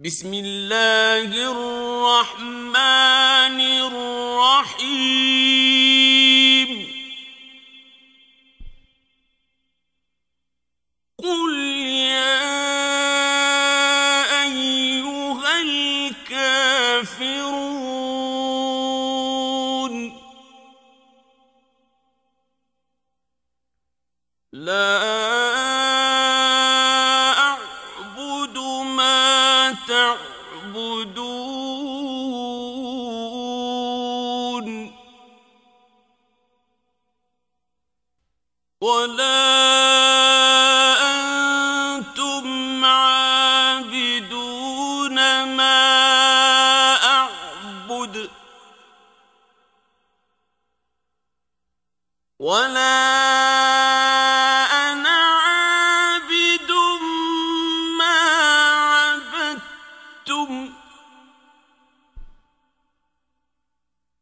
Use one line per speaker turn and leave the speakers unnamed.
بسم الله الرحمن الرحيم. قل يا أيها الكافرون. لا تعبدون ولا أنتم عابدون ما أعبد. ولا